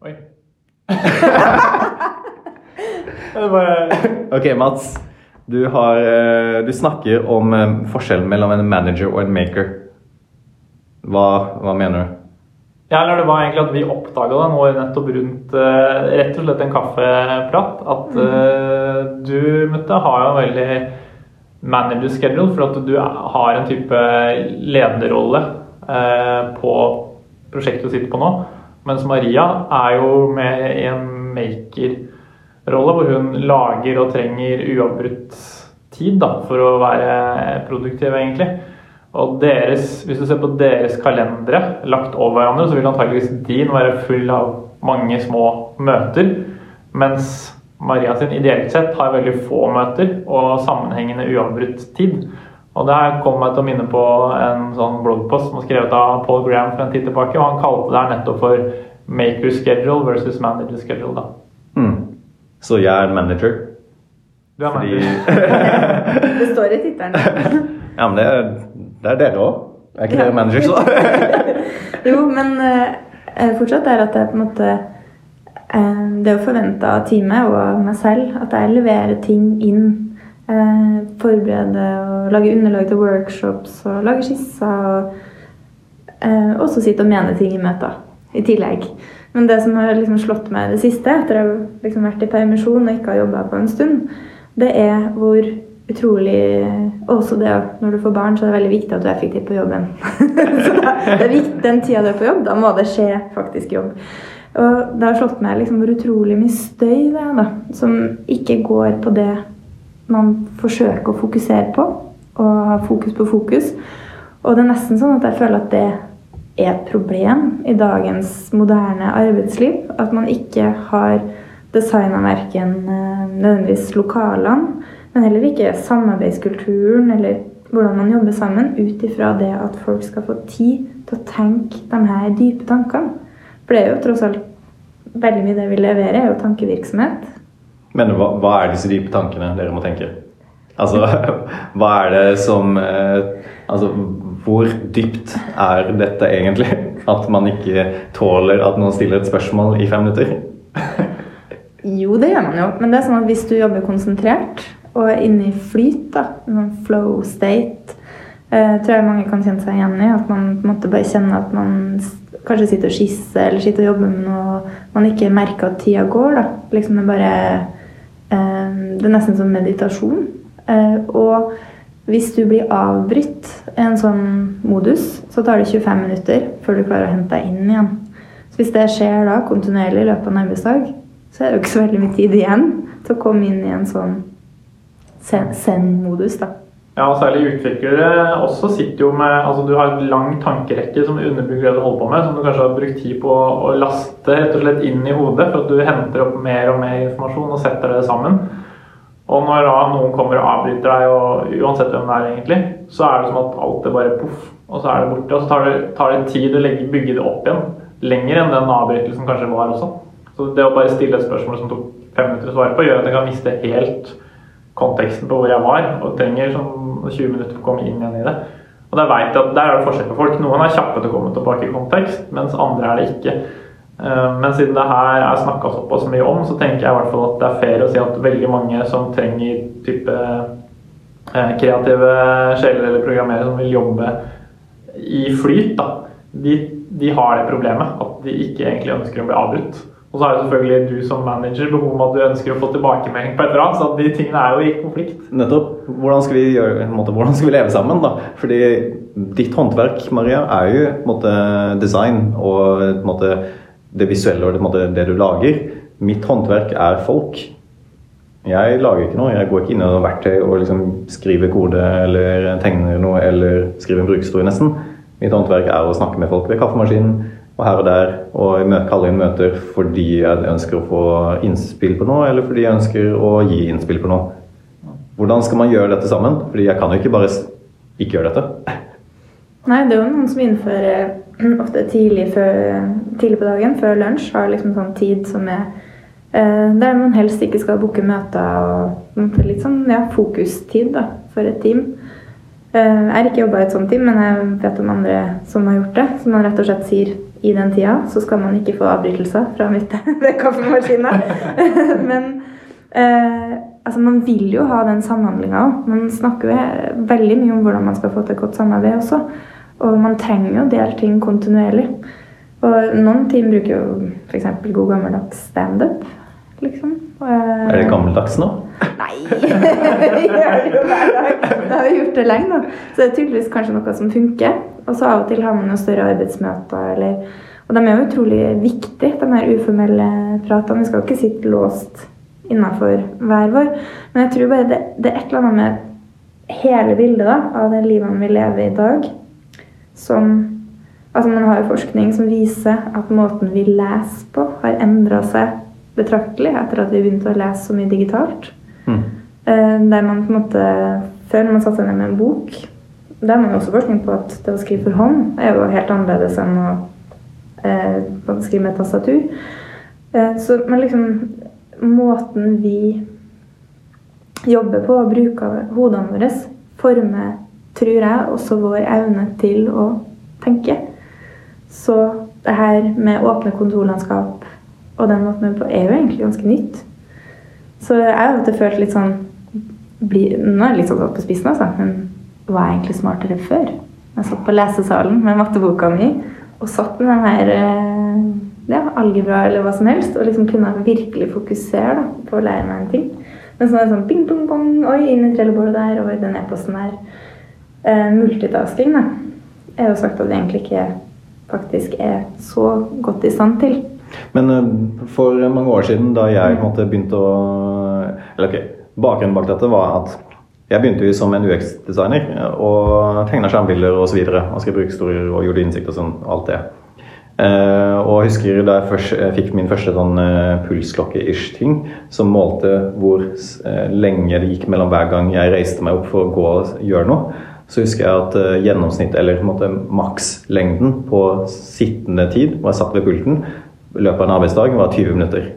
Oi. det bare Ok, Mats. Du, har, eh, du snakker om eh, forskjellen mellom en manager og en maker. Hva, hva mener du? Ja, eller det var egentlig at vi oppdaga det nå nettopp rundt eh, rett og slett en kaffeprat. At mm. du Mette, har jo en veldig manager schedule, for at du har en type lederrolle eh, på prosjektet du sitter på nå. Mens Maria er jo med i en maker-rolle, hvor hun lager og trenger uavbrutt tid da, for å være produktiv, egentlig. Og deres, hvis du ser på deres kalendere lagt over hverandre, så vil antageligvis din være full av mange små møter. Mens Maria sin ideelt sett har veldig få møter og sammenhengende uavbrutt tid. Og det her kom meg til å minne på en sånn bloggpost som var skrevet av Paul Graham for en tid tilbake. og Han kalte det her nettopp for maker schedule versus manager schedule. da. Mm. Så jeg er manager? Du er Fordi manager. Det står i tittelen. Ja, men det er, det er dere òg. Er ikke dere managers, da? Jo, men uh, fortsatt er at det er på en måte uh, Det å forvente av teamet og av meg selv at jeg leverer ting inn. Eh, forberede og lage underlag til workshops og lage skisser. Og eh, også sitte og mene ting i møter i tillegg. Men det som har liksom slått meg det siste, etter å ha liksom vært i permisjon og ikke har jobba på en stund, det er hvor utrolig Også det at når du får barn, så er det veldig viktig at du er effektiv på jobben. så det er viktig, Den tida du er på jobb, da må det skje faktisk jobb. Og det har slått meg liksom hvor utrolig mye støy det er, da, som ikke går på det man forsøker å fokusere på, og ha fokus på fokus. Og det er nesten sånn at jeg føler at det er et problem i dagens moderne arbeidsliv. At man ikke har designa verken eh, nødvendigvis lokalene, men heller ikke samarbeidskulturen eller hvordan man jobber sammen, ut ifra det at folk skal få tid til å tenke de her dype tankene. For det er jo tross alt veldig mye det vi leverer, er jo tankevirksomhet. Men hva, hva er disse dype tankene dere må tenke? Altså, hva er det som eh, Altså, hvor dypt er dette egentlig? At man ikke tåler at noen stiller et spørsmål i fem minutter? Jo, det gjør man jo. Men det er sånn at hvis du jobber konsentrert og er inne i flyt, da, en flow state, eh, tror jeg mange kan kjenne seg igjen i. At man måte bare kjenner at man kanskje sitter og skisser eller sitter og jobber med noe man ikke merker at tida går. da. Liksom Det bare Det er nesten som meditasjon. Eh, og hvis du blir avbrutt i en sånn modus, så tar det 25 minutter før du klarer å hente deg inn igjen. Så hvis det skjer da kontinuerlig i løpet av en arbeidsdag, så er det jo ikke så veldig mye tid igjen til å komme inn i en sånn zen-modus, da. Ja, særlig utviklere også sitter jo med altså Du har en lang tankerekke som underbygger det du holder på med, som du kanskje har brukt tid på å laste rett og slett inn i hodet for at du henter opp mer og mer informasjon og setter det sammen. Og når da noen kommer og avbryter deg, og uansett hvem det er, egentlig, så er det som at alt er bare poff, og så er det borte. Og så tar det, tar det tid å legge, bygge det opp igjen. Lenger enn den avbrytelsen kanskje var også. Så det å bare stille et spørsmål som tok fem minutter å svare på, gjør at jeg kan miste helt konteksten på hvor jeg var, og trenger sånn 20 minutter for å komme inn igjen i det. Og der vet jeg at der er det forskjell på folk. Noen er kjappe til å komme tilbake i kontekst, mens andre er det ikke. Eh, Men siden det her er snakka såpass mye om, så tenker jeg i hvert fall at det er fair å si at veldig mange som trenger type eh, kreative sjeler eller programmerere som vil jobbe i flyt, da, de, de har det problemet at de ikke egentlig ønsker å bli avbrutt. Og så er det selvfølgelig du som manager behov med at du ønsker å få tilbakemelding på et eller annet, så de tingene er jo i konflikt. Nettopp. Hvordan skal vi, gjøre, måte, hvordan skal vi leve sammen, da? Fordi ditt håndverk, Maria, er jo måte, design og måte, det visuelle og det du lager. Mitt håndverk er folk. Jeg lager ikke noe. Jeg går ikke inn i noe verktøy og liksom skriver kode eller tegner noe eller skriver en brukerhistorie, nesten. Mitt håndverk er å snakke med folk ved kaffemaskinen og her og der og jeg kaller inn møter fordi jeg ønsker å få innspill på noe, eller fordi jeg ønsker å gi innspill på noe. Hvordan skal man gjøre dette sammen? Fordi jeg kan jo ikke bare ikke gjøre dette. Nei, det er jo noen som innfører ofte tidlig, før, tidlig på dagen, før lunsj, har liksom sånn tid som er eh, der man helst ikke skal booke møter og litt sånn ja, fokustid da, for et team. Eh, jeg har ikke jobba i et sånt team, men jeg vet om andre som har gjort det. Som man rett og slett sier i den tida, så skal man ikke få avbrytelser fra midt ved kaffemaskina. Men eh, altså man vil jo ha den samhandlinga òg. Man snakker jo veldig mye om hvordan man skal få til godt samarbeid også. Og man trenger jo å dele ting kontinuerlig. Og noen team bruker jo f.eks. god gammeldags standup. Liksom. Er det gammeldags nå? Nei! vi gjør det jo hver dag. Da har vi gjort det lenge, da. Så det er tydeligvis kanskje noe som funker. Og så av og til har man noen større arbeidsmøter eller Og de er jo utrolig viktige, de her uformelle pratene. Vi skal jo ikke sitte låst innafor hver vår. Men jeg tror bare det, det, er et eller annet med hele bildet da, av det livet vi lever i dag, som Altså Man har jo forskning som viser at måten vi leser på, har endra seg betraktelig etter at vi begynte å lese så mye digitalt. Mm. Der man på en måte Før, når man satte seg ned med en bok, der har man også forskning på at det å skrive for hånd er jo helt annerledes enn å eh, skrive med tastatur. Eh, så, men liksom Måten vi jobber på og bruker hodene våre, former, tror jeg, også vår evne til å tenke. Så det her med åpne kontorlandskap og den måten vi på, er jo egentlig ganske nytt. Så jeg har alltid følt litt sånn bli, Nå er det litt sånn satt på spissen, altså, men var jeg egentlig smartere før? Jeg satt på lesesalen med matteboka mi og satt med den her eh, ja, algebra eller hva som helst, og liksom kunne virkelig fokusere da, på å lære meg en ting. Men så er det sånn bing, bong, bong, oi, inn i trellebordet der, og den e-posten der. Eh, multitasking, da. Jeg har jo sagt at det egentlig ikke faktisk er så godt i stand til. Men eh, for mange år siden, da jeg måte, begynte å Eller ok, bakgrunnen bak dette var at jeg begynte jo som en UX-designer og tegna skjermbilder osv. Og skrev brukerhistorier og gjorde innsikt og sånn. Alt det. Uh, og jeg husker da jeg, først, fikk min første sånn pulsklokke-ish-ting, som målte hvor lenge det gikk mellom hver gang jeg reiste meg opp for å gå og gjøre noe, så husker jeg at uh, gjennomsnitt, eller makslengden på sittende tid, hvor jeg satt ved pulten, løpet av en arbeidsdag var 20 minutter.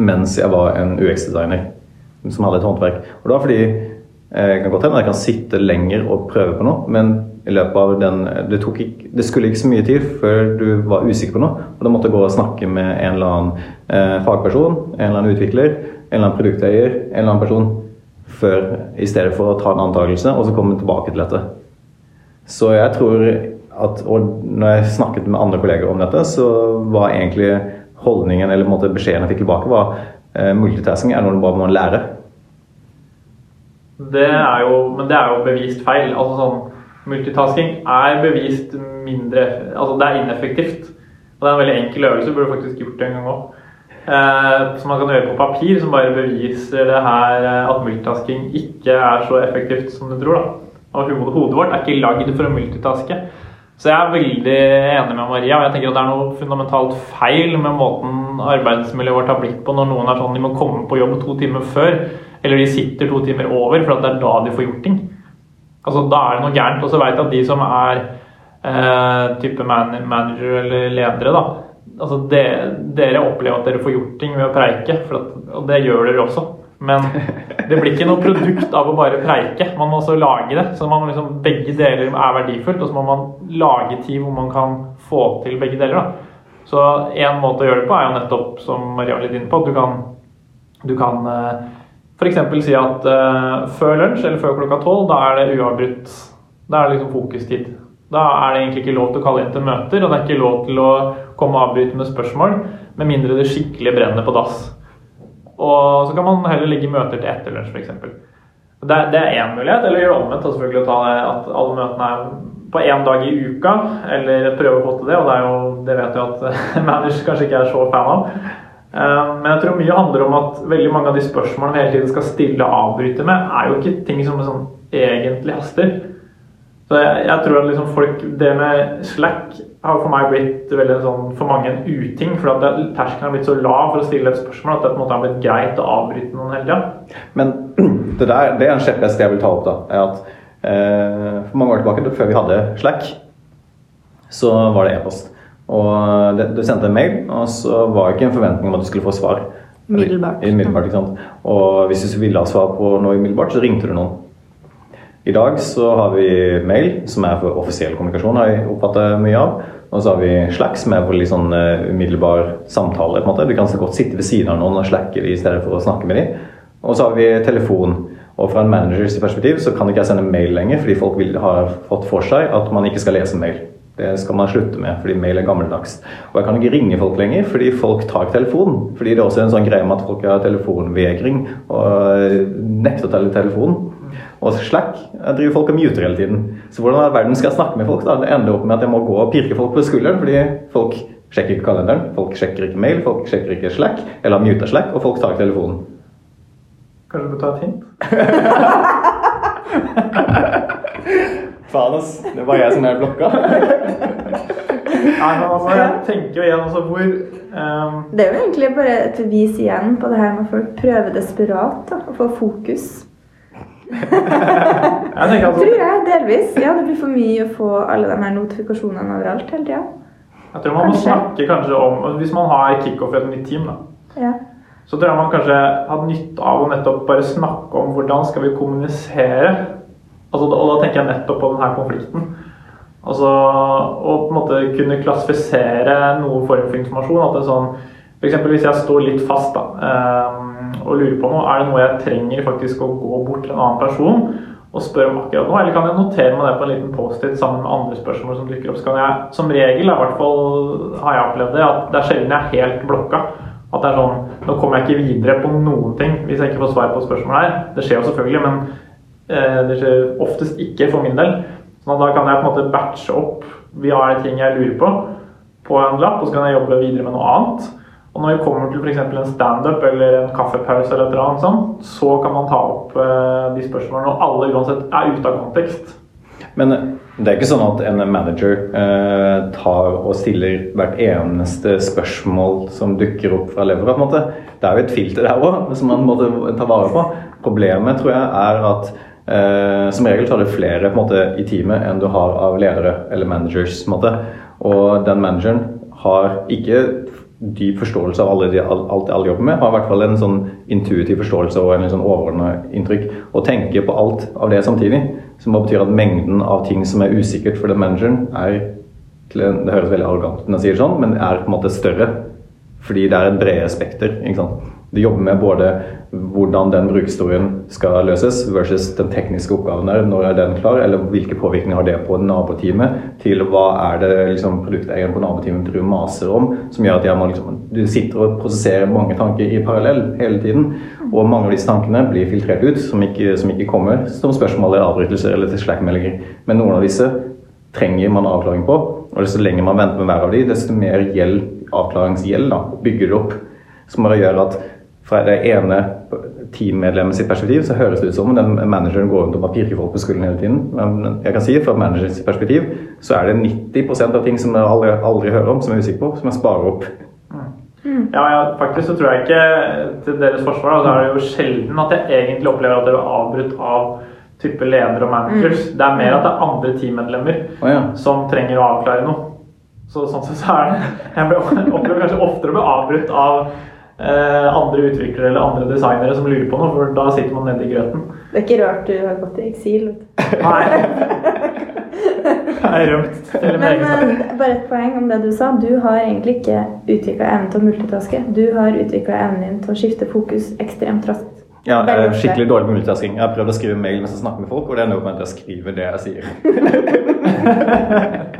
Mens jeg var en UX-designer som hadde et håndverk. Og var fordi jeg eh, kan godt hende jeg kan sitte lenger og prøve på noe, men i løpet av den det, ikke, det, skulle ikke så mye tid før du var usikker på noe. Og da måtte gå og snakke med en eller annen eh, fagperson, en eller annen utvikler, en eller annen produkteier, en eller annen person, før, i stedet for å ta en antakelse og så komme tilbake til dette. Så jeg tror at Og når jeg snakket med andre kolleger om dette, så var egentlig holdningen eller måte, beskjeden jeg fikk tilbake, var eh, multitasking er noe du bare må lære. Det er jo, men det er jo bevist feil. Altså sånn, Multitasking er bevist mindre Altså det er ineffektivt. Og det er en veldig enkel øvelse. Burde faktisk gjort det en gang òg. Eh, som man kan gjøre på papir, som bare beviser det her eh, at multitasking ikke er så effektivt som du tror. da. Og hodet vårt er ikke lagd for å multitaske. Så jeg er veldig enig med Maria. og jeg tenker at Det er noe fundamentalt feil med måten arbeidsmiljøet vårt har blitt på når noen er sånn de må komme på jobb to timer før, eller de sitter to timer over, for det er da de får gjort ting. Altså, Da er det noe gærent. Og så vet jeg at de som er eh, type man manager eller ledere, da, altså det, dere opplever at dere får gjort ting ved å preike, at, og det gjør dere også. Men det blir ikke noe produkt av å bare preike. Man må også lage det. Så liksom, begge deler er verdifullt, og så må man lage tid hvor man kan få til begge deler. Da. Så en måte å gjøre det på er jo nettopp, som Maria var litt inne på, du kan, du kan eh, f.eks. si at uh, før lunsj eller før klokka tolv, da er det uavbrutt. Da er det liksom fokustid. Da er det egentlig ikke lov til å kalle inn til møter, og det er ikke lov til å komme og avbryte med spørsmål, med mindre det skikkelig brenner på dass. Og så kan man heller legge møter til etter lunsj, f.eks. Det, det er én mulighet, eller gjøre omvendt. selvfølgelig å ta At alle møtene er på én dag i uka, eller prøve å få til det. Og det, jo, det vet jeg at managers kanskje ikke er så fan av. Eh, men jeg tror mye handler om at veldig mange av de spørsmålene vi hele tiden skal stille og avbryte med, er jo ikke ting som sånn egentlig haster. Så jeg, jeg tror at liksom folk Det med Slack har for meg blitt veldig sånn, for mange en uting. For at terskelen har blitt så lav for å stille et spørsmål at det på en måte har blitt greit å avbryte noen hele tida. Men det, der, det er en kjepphest jeg vil ta opp. da, er at eh, For mange år tilbake, før vi hadde Slack, så var det e-post. Og det, Du sendte en mail, og så var det ikke en forventning om at du skulle få svar. Middelbart. Middelbart, ikke sant? Og hvis du ville ha svar på noe umiddelbart, så ringte du noen. I dag så har vi mail, som er for offisiell kommunikasjon, har jeg oppfattet mye av. Og så har vi Slack, som er for litt sånn uh, umiddelbar samtale. på en måte. Du kan så godt sitte ved siden av noen og slacke i stedet for å snakke med dem. Og så har vi telefon. Og fra en managers perspektiv så kan ikke jeg sende mail lenger, fordi folk vil ha fått for seg at man ikke skal lese mail. Det skal man slutte med, fordi mail er gammeldags. Og jeg kan ikke ringe folk lenger, fordi folk tar telefonen. Fordi det er også en sånn greie med at folk har telefonvegring og nekter å telle telefonen. Og Slack jeg driver folk og muter hele tiden. Så hvordan i verden skal jeg snakke med folk? da? Det ender opp med at jeg må gå og pirke folk på skulderen, fordi folk sjekker ikke kalenderen, folk sjekker ikke mail, folk sjekker ikke Slack, eller har muta Slack, og folk tar ikke telefonen. Kanskje du bør ta et hint? Faen, ass. Det var jeg som er blokka. Nei, men altså, jeg tenker jo igjen altså hvor um, Det er jo egentlig bare et vis igjen på det her med folk prøver desperat da, å få fokus. Jeg altså Tror jeg, delvis. Ja, det blir for mye å få alle de her notifikasjonene overalt hele tida. Jeg tror man må snakke kanskje om Hvis man har kickoff i et nytt team, da, Ja. så tror jeg man kanskje hadde nytte av å nettopp bare snakke om hvordan skal vi kommunisere. Altså, og da tenker jeg nettopp på denne konflikten. Altså, å på en måte kunne klassifisere noe form for informasjon. At det er sånn, eksempel hvis jeg står litt fast da, ehm, og lurer på noe, er det noe jeg trenger faktisk å gå bort til en annen person og spørre om akkurat noe, eller kan jeg notere meg det på en liten Post-It sammen med andre spørsmål som dukker opp? Så kan jeg, som regel, i hvert fall har jeg opplevd det, at det er sjelden jeg er helt blokka. At det er sånn, Nå kommer jeg ikke videre på noen ting hvis jeg ikke får svar på spørsmål her. Det skjer jo selvfølgelig, men eh, det skjer oftest ikke for min del. Sånn at da kan jeg på en måte batche opp via er ting jeg lurer på, på en lapp, og så kan jeg jobbe videre med noe annet. Og når vi kommer til f.eks. en standup eller en kaffepause, eller et eller annet sånt, så kan man ta opp eh, de spørsmålene, og alle uansett er ute av kontekst. Men det er ikke sånn at en manager eh, tar og stiller hvert eneste spørsmål som dukker opp fra levera. på en måte. Det er jo et filter der òg, som man må ta vare på. Problemet tror jeg er at eh, som regel tar det flere måte, i teamet enn du har av ledere eller managers. på en måte. Og den manageren har ikke dyp forståelse av de, alt alle jobber med, har i hvert fall en sånn intuitiv forståelse og en sånn overordnet inntrykk. Og tenker på alt av det samtidig. Som betyr at mengden av ting som er usikkert for den manageren, er Det høres veldig arrogant ut når jeg sier det sånn, men er på en måte større. Fordi det er et bredere spekter. ikke sant? Du jobber med både hvordan den brukerhistorien skal løses, versus den tekniske oppgaven der. Når er den klar, eller hvilke påvirkninger har det på naboteamet? Til hva er det liksom, produkteieren på naboteamet driver maser om, som gjør at jeg må, liksom, du sitter og prosesserer mange tanker i parallell hele tiden. Og mange av disse tankene blir filtrert ut, som ikke, som ikke kommer som spørsmål eller avbrytelser eller til slack-meldinger. Men noen av disse trenger man avklaring på. Og desto lenger man venter med hver av de, desto mer gjeld, avklaringsgjeld da, bygger det opp. Som gjør at fra det ene teammedlemmet sitt perspektiv så høres det ut som om den manageren går rundt og bare pirker folk på skulderen hele tiden. Men jeg kan si fra managers perspektiv så er det 90% av ting som jeg aldri, aldri hører om, som jeg er usikker på, som jeg sparer opp. Ja, ja, faktisk så tror jeg ikke til deres forsvar, da, så er det jo sjelden at jeg egentlig opplever at dere er avbrutt av type ledere og managers. Det er mer at det er andre teammedlemmer oh, ja. som trenger å avklare noe. Så sånn sett så er det Jeg opplever kanskje oftere å bli avbrutt av andre utviklere eller andre designere som lurer på noe, for da sitter man nede i grøten. Det er ikke rart du har gått i eksil. Nei. Jeg er rømt til Men eh, bare et poeng om det du sa. Du har egentlig ikke utvikla evnen til å multitaske. Du har utvikla evnen din til å skifte fokus ekstremt raskt. Ja, jeg er skikkelig dårlig på multitasking. Jeg har prøvd å skrive mail mens jeg snakker med folk, og det er noe med at jeg skriver det jeg sier.